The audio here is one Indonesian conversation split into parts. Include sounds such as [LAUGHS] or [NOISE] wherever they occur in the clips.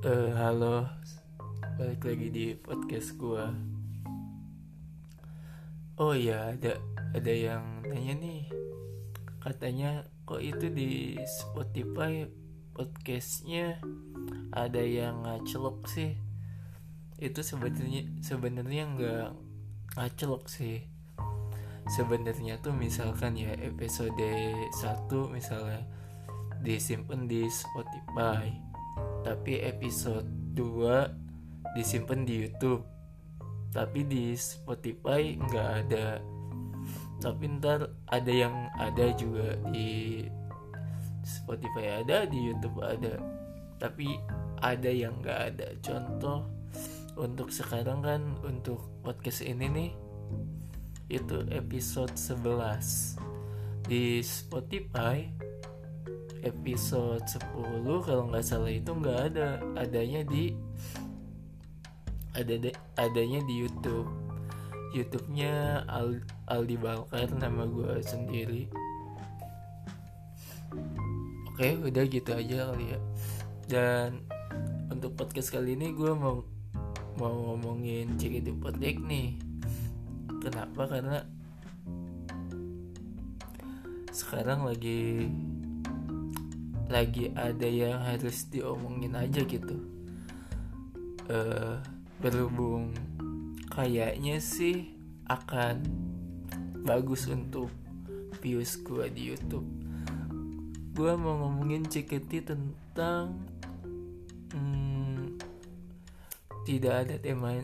Eh, halo, balik lagi di podcast gua. Oh iya, ada ada yang nanya nih, katanya kok itu di Spotify podcastnya ada yang ngacelok sih. Itu sebenarnya sebenarnya nggak ngacelok sih. Sebenarnya tuh misalkan ya episode 1 misalnya disimpan di Spotify tapi episode 2 disimpan di YouTube. Tapi di Spotify nggak ada. Tapi ntar ada yang ada juga di Spotify ada di YouTube ada. Tapi ada yang nggak ada. Contoh untuk sekarang kan untuk podcast ini nih itu episode 11 di Spotify episode 10 kalau nggak salah itu nggak ada. Adanya di ada adanya di YouTube. YouTube-nya Al, Aldi Balkar nama gue sendiri. Oke udah gitu aja kali ya. Dan untuk podcast kali ini gue mau mau ngomongin CGD Potek nih. Kenapa? Karena sekarang lagi lagi ada yang harus diomongin aja gitu. Uh, berhubung kayaknya sih akan bagus untuk views gue di YouTube. Gue mau ngomongin CKT tentang hmm, tidak ada tema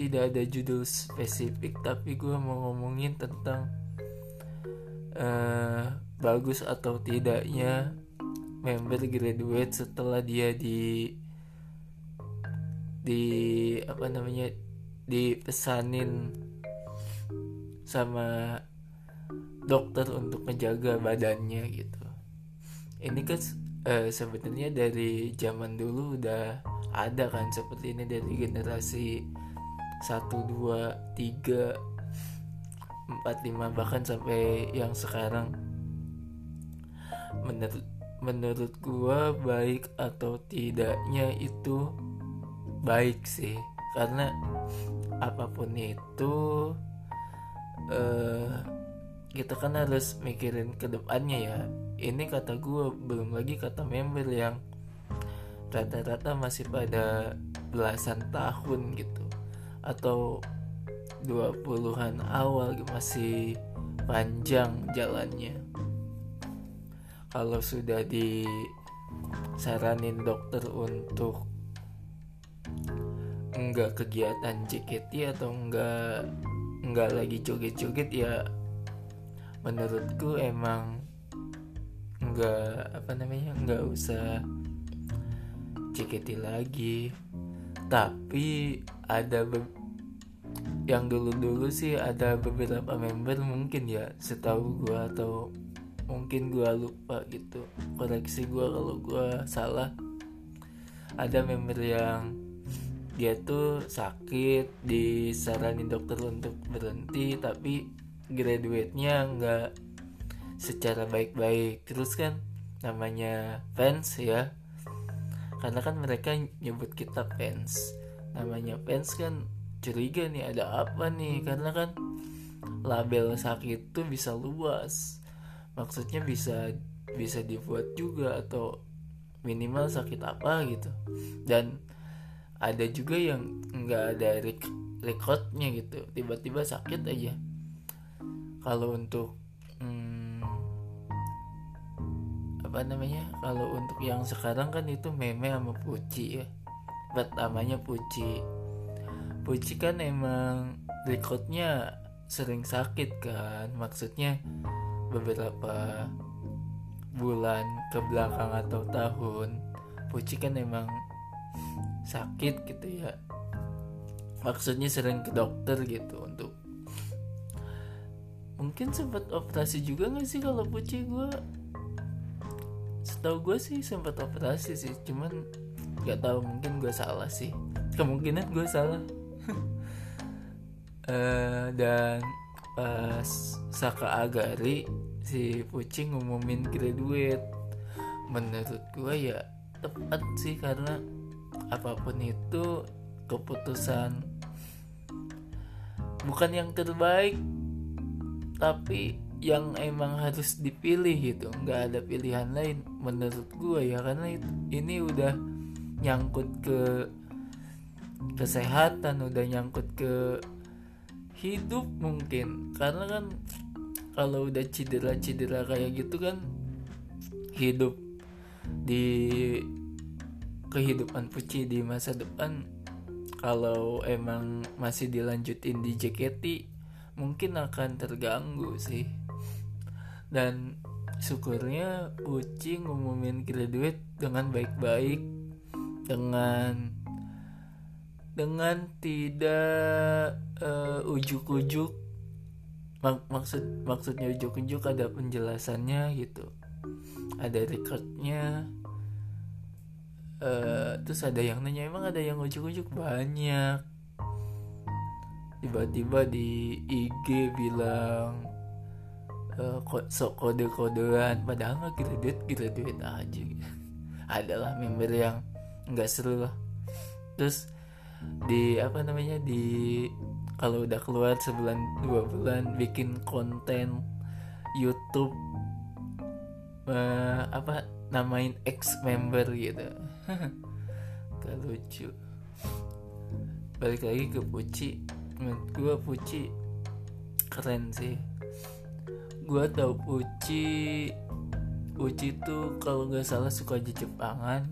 tidak ada judul spesifik tapi gue mau ngomongin tentang uh, bagus atau tidaknya member graduate setelah dia di di apa namanya dipesanin sama dokter untuk menjaga badannya gitu. Ini kan eh, sebenarnya dari zaman dulu udah ada kan seperti ini dari generasi 1 2 3 4 5 bahkan sampai yang sekarang. Menurut menurut gua baik atau tidaknya itu baik sih. Karena apa pun itu uh, kita kan harus mikirin ke depannya ya. Ini kata gua belum lagi kata member yang rata-rata masih pada belasan tahun gitu. Atau 20-an awal masih panjang jalannya kalau sudah disaranin dokter untuk enggak kegiatan JKT atau enggak enggak lagi joget-joget ya menurutku emang enggak apa namanya enggak usah JKT lagi. Tapi ada yang dulu-dulu sih ada beberapa member mungkin ya setahu gua atau mungkin gue lupa gitu. Koreksi gue kalau gue salah. Ada member yang dia tuh sakit disaranin dokter untuk berhenti tapi graduate-nya nggak secara baik-baik. Terus kan namanya fans ya. Karena kan mereka nyebut kita fans. Namanya fans kan curiga nih ada apa nih? Karena kan label sakit tuh bisa luas maksudnya bisa bisa dibuat juga atau minimal sakit apa gitu. Dan ada juga yang nggak ada recordnya gitu. Tiba-tiba sakit aja. Kalau untuk hmm, apa namanya? Kalau untuk yang sekarang kan itu meme sama puci ya. Pertamanya puci puci kan emang recordnya sering sakit kan. Maksudnya beberapa bulan ke belakang atau tahun Puci kan emang sakit gitu ya. Maksudnya sering ke dokter gitu untuk mungkin sempat operasi juga nggak sih kalau Puci gue setahu gue sih sempat operasi sih cuman nggak tahu mungkin gue salah sih. Kemungkinan gue salah. Uh, [LAUGHS] dan pas Saka Agari si Pucing ngumumin graduate. Menurut gue ya tepat sih karena apa pun itu keputusan bukan yang terbaik tapi yang emang harus dipilih gitu. Nggak ada pilihan lain menurut gue ya karena ini udah nyangkut ke kesehatan udah nyangkut ke hidup mungkin. Karena kan kalau udah cedera-cedera kayak gitu kan hidup di kehidupan Puci di masa depan kalau emang masih dilanjutin di JKT mungkin akan terganggu sih. Dan syukurnya Puci ngumumin graduate dengan baik-baik dengan dengan tidak uh, ujuk-ujuk mak maksud maksudnya ujuk-ujuk ada penjelasannya gitu. Ada recordnya. Uh, terus ada yang nanya emang ada yang ujuk-ujuk banyak. Tiba-tiba di IG bilang uh, sok kode-kodean. Padahal nggak graduate graduate aja. Adalah member yang nggak seru lah. Terus di apa namanya di kalau udah keluar sebulan dua bulan bikin konten YouTube uh, apa namain ex member gitu. [LAUGHS] Gak lucu. Balik lagi ke Puci menurut gue Puci keren sih. Gue tau Puci Puci tuh kalau nggak salah suka Jepangan.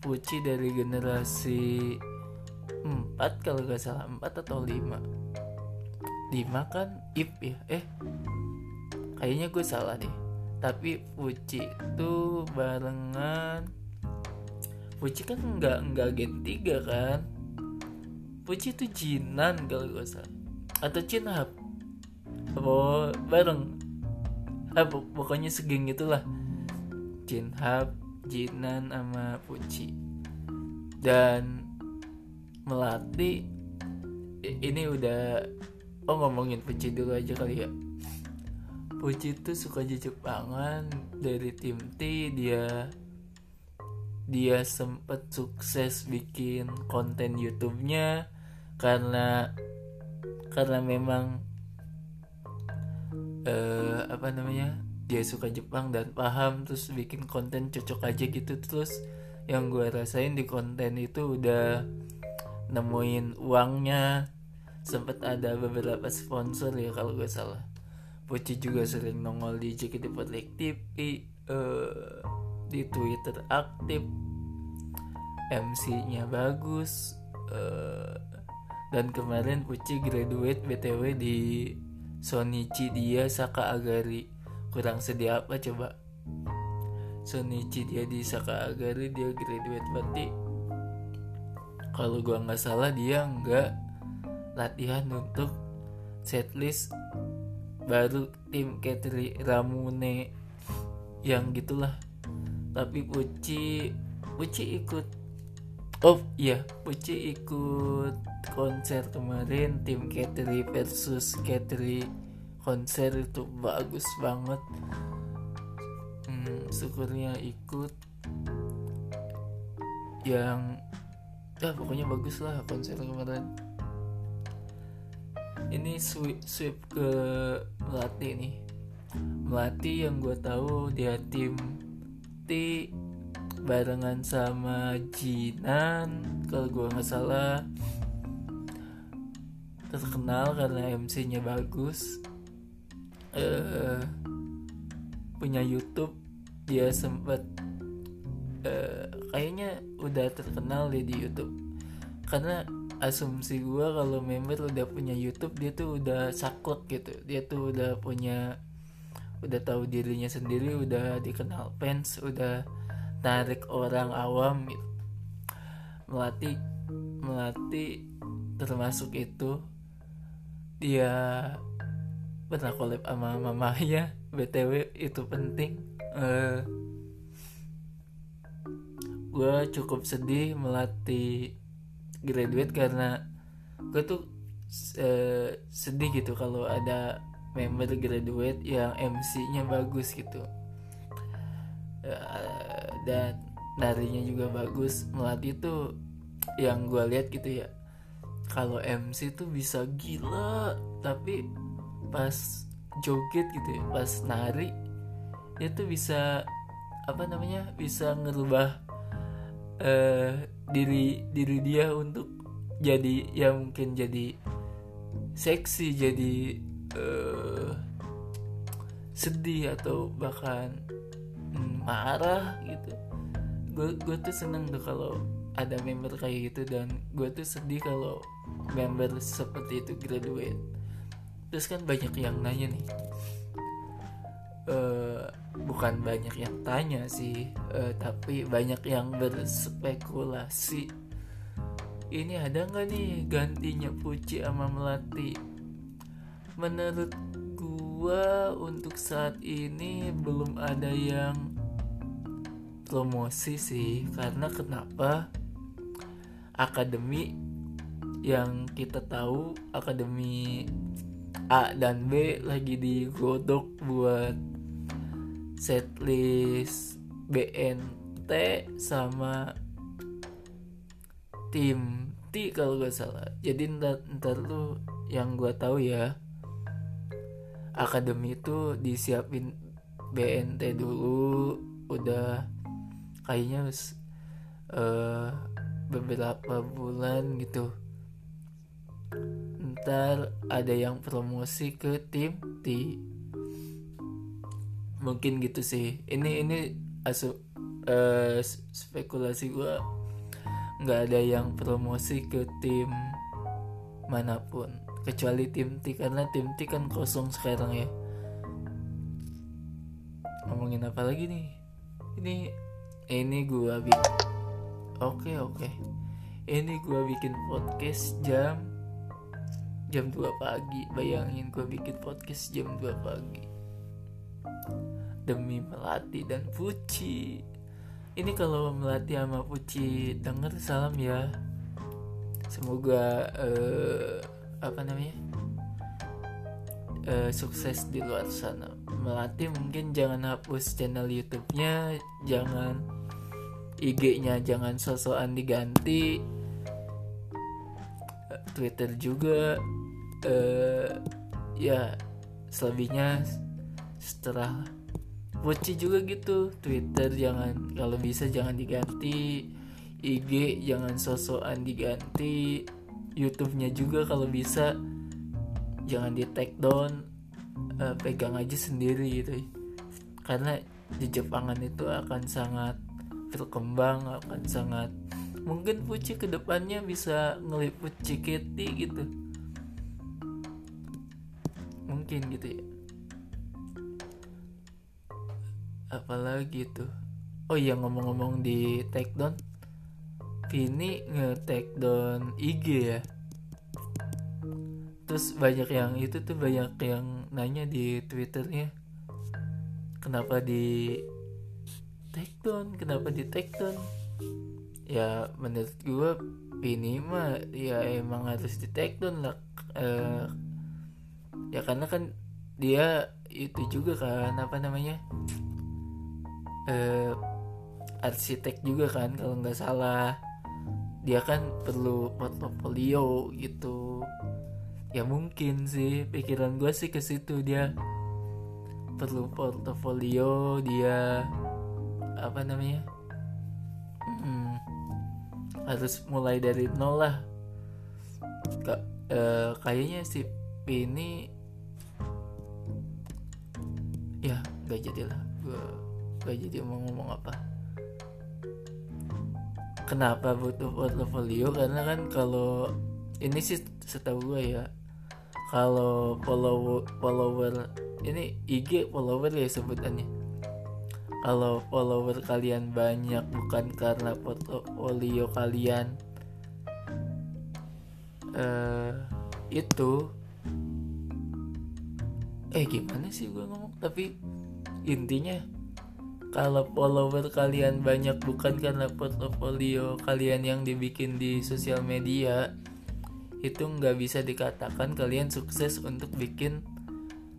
Puci dari generasi 4 kalau nggak salah 4 atau 5 5 kan Ip ya eh kayaknya gue salah deh. Tapi Puci tuh barengan. Puci kan nggak nggak gen 3 kan? Puci tuh Jinan kalau gue salah. Atau Cinhab oh bareng? Ah, pokoknya segeng itulah Jinhab Jinan sama Puci dan Melati ini udah oh ngomongin Puci dulu aja kali ya. Puci tuh suka Jepangan dari tim T dia dia sempet sukses bikin konten YouTube-nya karena karena memang uh, apa namanya dia suka Jepang dan paham terus bikin konten cocok aja gitu. Terus yang gue rasain di konten itu udah nemuin uangnya. Sempet ada beberapa sponsor ya kalau gue salah. Puci juga sering nongol di JKT48 TV uh, di Twitter aktif. MC-nya bagus uh, dan kemarin Puci graduate BTW di Sonichi dia Saka Agari. Kurang sedih apa coba? Sonichi dia di Saka Agari dia graduate berarti kalau gua nggak salah dia nggak latihan untuk setlist baru tim Katri Ramune yang gitulah. Tapi Puci Puci ikut oh iya Puci ikut konser kemarin tim Katri versus Katri konser itu bagus banget. Hmm, syukurnya ikut. Yang ya pokoknya bagus lah konser kemarin. Ini sweep, sweep ke Melati nih. Melati yang gue tahu dia tim T barengan sama Jinan kalau gue nggak salah. Terkenal karena MC-nya bagus. Uh, punya YouTube dia sempat uh, kayaknya udah terkenal deh di YouTube. Karena asumsi gue kalau member udah punya YouTube dia tuh udah saklek gitu. Dia tuh udah punya udah tahu dirinya sendiri udah dikenal fans udah tarik orang awam gitu. melatih melatih termasuk itu dia pernah collab sama mamanya. [LAUGHS] Btw itu penting. Uh, gue cukup sedih melatih graduate karena gue tuh uh, sedih gitu kalau ada member graduate yang MC-nya bagus gitu. Uh, dan narinya juga bagus melatih tuh yang gue lihat gitu ya. Kalau MC tuh bisa gila tapi pas joget gitu ya pas nari dia tuh bisa apa namanya bisa ngerubah uh, diri diri dia untuk jadi ya mungkin jadi seksi jadi uh, sedih atau bahkan mm, marah gitu. Gue gue tuh seneng tuh kalau ada member kayak gitu dan gue tuh sedih kalau member seperti itu graduate. Terus kan banyak yang nanya nih uh, bukan banyak yang tanya sih uh, tapi banyak yang berspekulasi. Ini ada nggak nih gantinya Puci sama Melati? Menurut gua untuk saat ini belum ada yang promosi sih karena kenapa? Akademi yang kita tahu akademi A dan B lagi digodok buat setlist BNT sama tim T kalau gak salah. Jadi ntar, ntar lu yang gue tahu ya akademi itu disiapin BNT dulu udah kayaknya uh, beberapa bulan gitu. Ntar ada yang promosi ke tim T mungkin gitu sih. Ini ini asu uh, spekulasi gue nggak ada yang promosi ke tim mana pun. Kecuali tim T karena tim T kan kosong sekarang ya. Ngomongin apa lagi nih? Ini ini gue bikin. Oke oke. Ini gue bikin podcast jam jam 2 pagi. Bayangin gue bikin podcast jam 2 pagi demi Melati dan Puci ini kalau Melati sama Puci denger salam ya. Semoga uh, apa namanya? Uh, sukses di luar sana. Melati mungkin jangan hapus channel YouTube-nya jangan IG-nya jangan sosokan diganti. Twitter juga uh, ya selebihnya setelah Puci juga gitu. Twitter jangan kalau bisa jangan diganti. IG jangan sosokan diganti. YouTube-nya juga kalau bisa jangan di take down. Uh, pegang aja sendiri gitu. Karena di Jepangan itu akan sangat berkembang akan sangat mungkin Puci ke depannya bisa ngeliput Ciketi gitu. Mungkin gitu ya apalagi tuh? Oh iya ngomong-ngomong di take down Vini nge take down IG ya? Terus banyak yang itu tuh banyak yang nanya di twitternya kenapa di take down kenapa di take down? Ya menurut gue Vini mah ya emang harus di take down lah uh, ya karena kan dia itu juga kan apa namanya eh, arsitek juga kan kalau nggak salah. Dia kan perlu portofolio gitu. Ya mungkin sih pikiran gue sih ke situ. Dia perlu portofolio dia apa namanya hmm, harus mulai dari nol lah. Ka, eh, kayaknya si ini ya nggak jadilah gak jadi mau ngomong apa? Kenapa butuh portfolio karena kan kalau ini sih setahu gue ya kalau follower follower ini IG follower ya sebutannya. Kalau follower kalian banyak bukan karena portfolio kalian uh, itu eh gimana sih gue ngomong? Tapi intinya kalau follower kalian banyak bukan karena portfolio kalian yang dibikin di sosial media. Itu nggak bisa dikatakan kalian sukses untuk bikin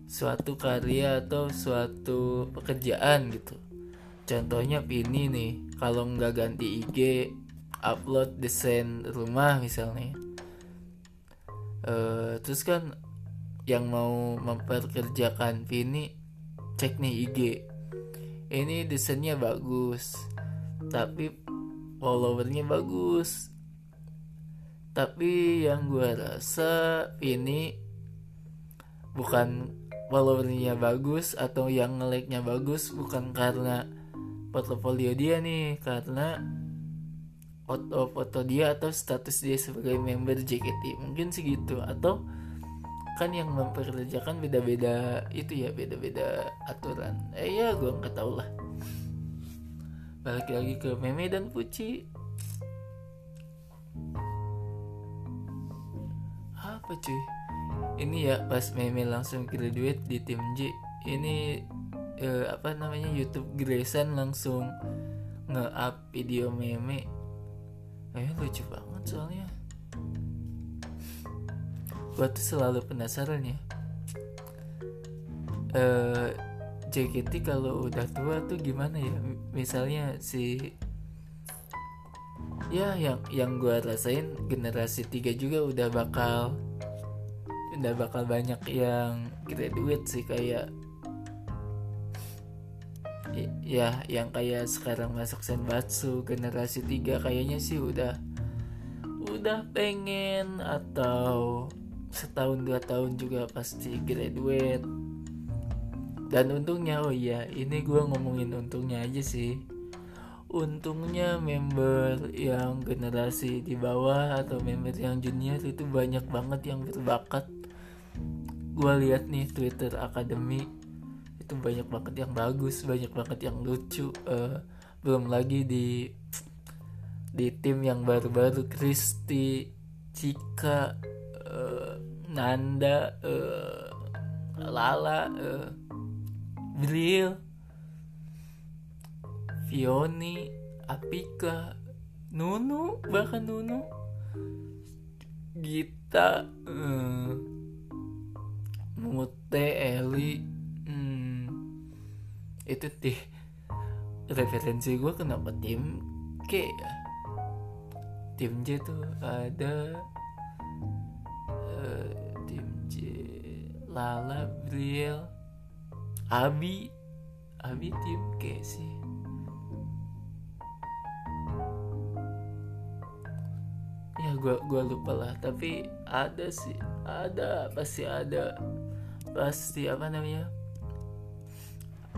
suatu karya atau suatu pekerjaan gitu. Contohnya Vini nih kalau nggak ganti IG upload desain rumah misalnya. Uh, terus kan yang mau memperkerjakan Vini cek nih IG ini desainnya bagus tapi followernya bagus. Tapi yang gue rasa ini bukan followernya bagus atau yang nge-like-nya bagus bukan karena portofolio dia nih karena foto-foto dia atau status dia sebagai member JKT mungkin segitu atau kan yang memperkerjakan beda-beda itu ya beda-beda aturan. Eh ya gue nggak tahu lah. Balik lagi ke meme dan puci apa cuy? Ini ya pas meme langsung graduate di tim J ini eh, apa namanya YouTube Grayson langsung nge-up video meme. Eh lucu banget soalnya gue tuh selalu penasaran ya? Eh JKT kalau udah tua tuh gimana ya? Misalnya si ya yang yang gue rasain generasi 3 juga udah bakal udah bakal banyak yang graduate sih kayak ya yang kayak sekarang masuk Senbatsu generasi 3 kayaknya sih udah udah pengen atau setahun dua tahun juga pasti graduate. Dan untungnya oh iya ini gue ngomongin untungnya aja sih. Untungnya member yang generasi di bawah atau member yang junior itu banyak banget yang berbakat. Gue lihat nih Twitter Academy itu banyak banget yang bagus banyak banget yang lucu. Uh, belum lagi di di tim yang baru-baru Kristi Cika uh, Nanda uh, Lala uh, Bril Fioni Apika Nunu bahkan Nunu Gita uh, Mute Eli hmm, itu deh referensi gue kenapa tim K ya? Tim J tuh ada Lala Briel Abi Abi tim K sih? Ya gue gua lupa lah tapi ada sih ada pasti ada. Pasti apa namanya?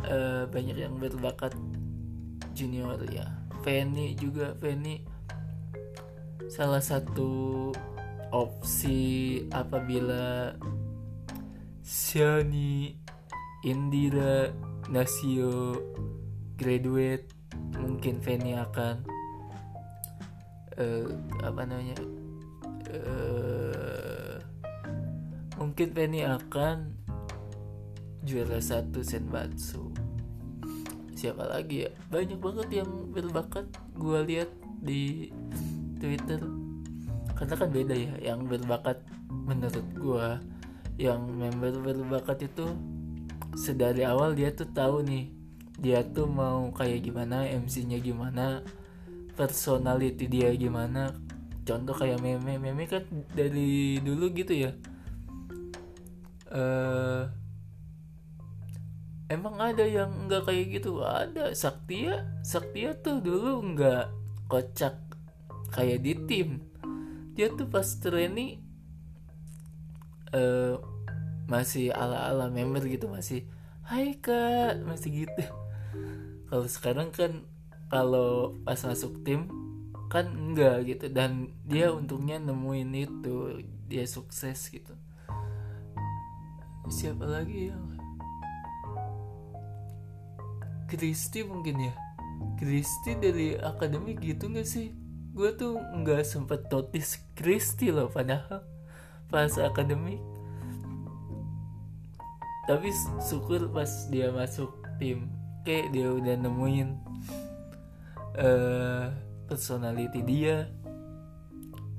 Uh, banyak yang berbakat junior ya. Fanny juga Fanny salah satu opsi apabila Shani Indira Nasio graduate mungkin Fanny akan uh, apa namanya uh, mungkin Fanny akan juara satu Senbatsu. Siapa lagi ya? Banyak banget yang berbakat gue lihat di Twitter. Karena kan beda ya yang berbakat menurut gue yang member berbakat itu sedari awal dia tuh tahu nih dia tuh mau kayak gimana MC-nya gimana personality dia gimana. Contoh kayak meme meme kan dari dulu gitu ya. Uh, emang ada yang nggak kayak gitu? Ada. Saktia Saktia tuh dulu nggak kocak kayak di tim. Dia tuh pas training uh, masih ala ala member gitu masih Hai kak. Masih gitu. [LAUGHS] Kalau sekarang kan kalau pas masuk tim kan enggak gitu. Dan dia untungnya nemuin itu dia sukses gitu. Siapa lagi yang Kristi mungkin ya? Kristi dari akademik gitu gak sih? Gue tuh nggak sempet notice Kristi loh padahal pas akademik tapi syukur pas dia masuk tim kayak dia udah nemuin uh, personality dia.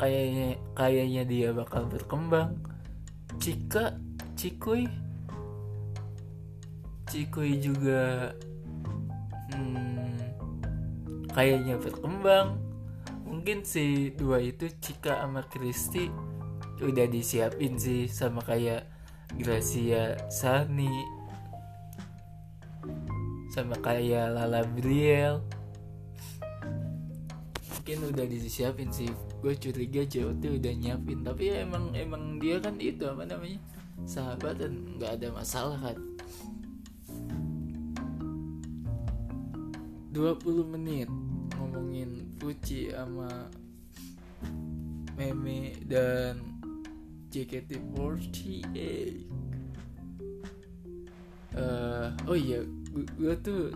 Kayaknya kayaknya dia bakal berkembang. Cika Cikuy Cikuy juga hmm, kayaknya berkembang. Mungkin si dua itu Cika sama Kristi udah disiapin sih sama kayak Gracia Sani sama kayak Lala Briel. Mungkin udah disiapin sih. Gue curiga JOT udah nyiapin tapi ya emang emang dia kan itu apa namanya sahabat dan nggak ada masalah kan. 20 menit ngomongin Puci sama Meme dan JKT48 uh, oh iya gue tuh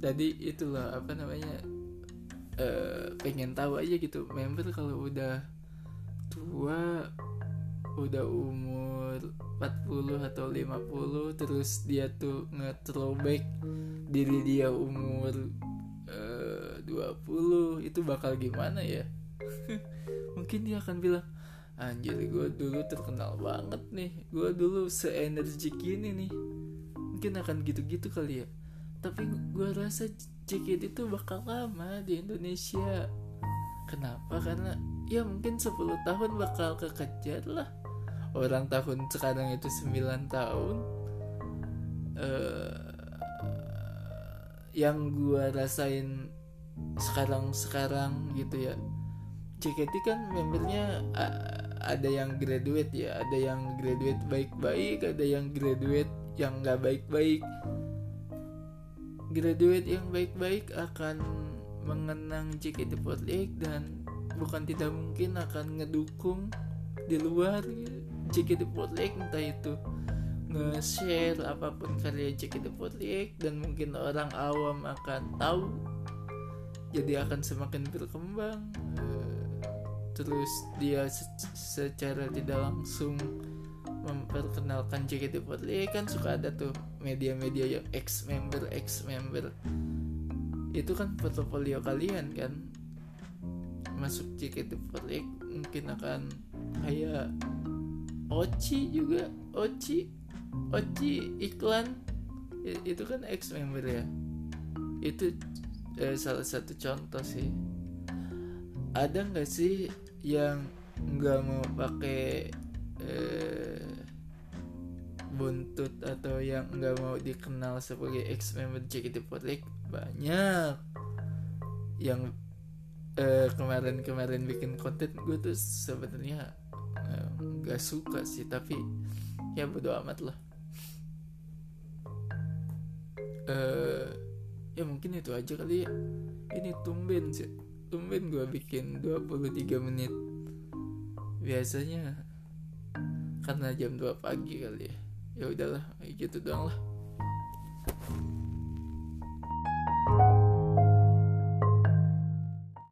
tadi itulah apa namanya uh, pengen tahu aja gitu member kalau udah tua udah umur 40 atau 50 terus dia tuh nge-throwback diri dia umur uh, 20 itu bakal gimana ya? [LAUGHS] Mungkin dia akan bilang anjir gue dulu terkenal banget nih gue dulu seenergi ini nih mungkin akan gitu-gitu kali ya. Tapi gue rasa JKT itu bakal lama di Indonesia. Kenapa? Karena ya mungkin 10 tahun bakal kekejar lah. Orang tahun sekarang itu 9 tahun. Uh, yang gue rasain sekarang sekarang gitu ya. JKT kan membernya uh, ada yang graduate ya ada yang graduate baik-baik ada yang graduate yang nggak baik-baik. Graduate yang baik-baik akan mengenang JKT48 dan bukan tidak mungkin akan ngedukung di luar JKT48 entah itu nge-share apa pun karya JKT48 dan mungkin orang awam akan tahu jadi akan semakin berkembang. Eh, terus dia secara tidak langsung memperkenalkan JKT48 kan suka ada tuh media-media yang ex member ex member itu kan portofolio kalian kan. Masuk JKT48 mungkin akan kayak Oci juga. Oci Oci iklan. Itu kan ex member ya. Itu eh, salah satu contoh sih. Ada nggak sih yang nggak mau pakai eh, buntut atau yang nggak mau dikenal sebagai ex member JKT48 banyak. Yang eh, kemarin-kemarin bikin konten gue tuh sebenarnya nggak uh, suka sih tapi ya bodo amat lah. Uh, ya mungkin itu aja kali ya. Ini tumben sih tumben gue bikin 23 menit. Biasanya karena jam 2 pagi kali ya ya udahlah gitu doang lah